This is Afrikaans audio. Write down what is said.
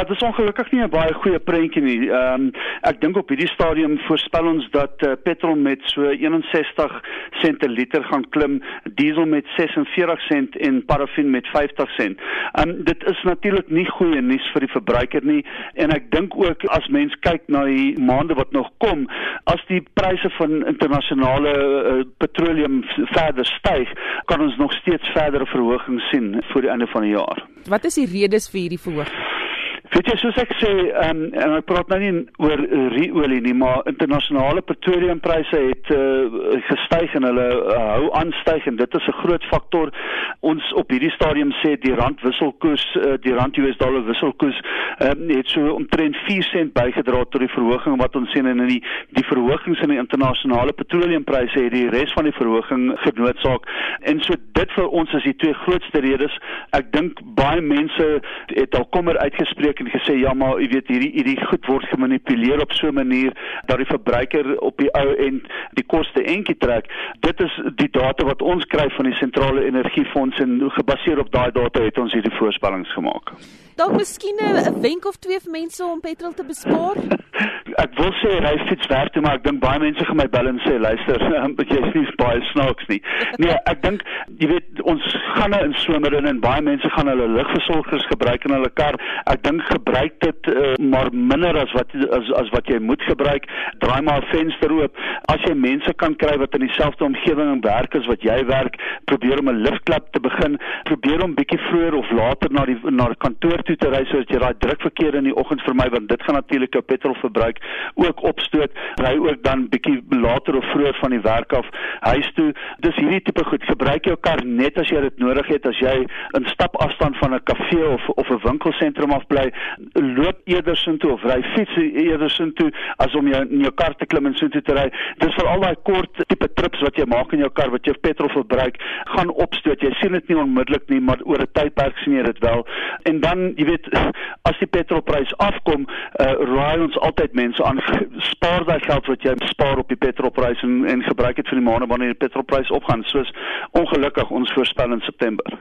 Dit is ongelukkig nie 'n baie goeie prentjie nie. Ehm um, ek dink op hierdie stadium voorspel ons dat uh, petrol met so 61 sent per liter gaan klim, diesel met 46 sent en parafin met 50 sent. Ehm um, dit is natuurlik nie goeie nuus vir die verbruiker nie en ek dink ook as mens kyk na die maande wat nog kom, as die pryse van internasionale uh, petroleum verder styg, kan ons nog steeds verdere verhogings sien voor die einde van die jaar. Wat is die redes vir hierdie verhoging? Weet jy soos ek sê, um, en ek praat nou nie oor ruolie nie, maar internasionale petroleumpryse het uh, gestyg en hulle uh, hou aan styg en dit is 'n groot faktor. Ons op hierdie stadium sê die rand wisselkoers, uh, die rand US dollar wisselkoers um, het so omtrent 4 sent bygedra tot die verhoging wat ons sien en in die die verhogings in die internasionale petroleumpryse het die res van die verhoging genootsaak. En so dit vir ons is die twee grootste redes. Ek dink baie mense het al kommer uitgespreek en gesê ja maar jy weet hierdie hierdie goed word gemanipuleer op so 'n manier dat die verbruiker op die ou end die koste entjie trek. Dit is die data wat ons kry van die sentrale energiefonds en gebaseer op daai data het ons hierdie voorspellings gemaak. Dalk miskien 'n wenk of twee vir mense om petrol te bespaar? ek wil sê ry fiets werk toe maar ek dink baie mense gaan my bel en sê luister jy is nie baie snaaks nie. Nee, ek dink jy weet ons gaan nou in somer in en baie mense gaan hulle ligversorgers gebruik in hulle kar. Ek dink gebruik dit uh, maar minder as wat as as wat jy moet gebruik. Draai maar venster oop. As jy mense kan kry wat in dieselfde omgewing werk as wat jy werk, probeer om 'n liftklap te begin. Probeer om bietjie vroeër of later na die na die kantoor toe te ry sodat jy daai drukverkeer in die oggend vermy want dit gaan natuurlik jou petrolverbruik ook opstoot. Ry ook dan bietjie later of vroeër van die werk af huis toe. Dis hierdie tipe goed. Gebruik jou kar net as jy dit nodig het. As jy in stapafstand van 'n kafee of of 'n winkelsentrum af bly, loop eerder soontoe of ry fiets eerder soontoe as om jou in jou kar te klim en soontoe te ry. Dis vir al daai kort tipe trips wat jy maak in jou kar wat jou petrol verbruik, gaan opstoot. Jy sien dit nie onmiddellik nie, maar oor 'n tydperk sien jy dit wel. En dan, jy weet, as die petrolprys afkom, uh, raai ons altyd mense aan spaar daai geld wat jy spaar op die petrolprys en en gebruik dit vir die maande wanneer die petrolprys opgaan. Soos ongelukkig ons voorspel in September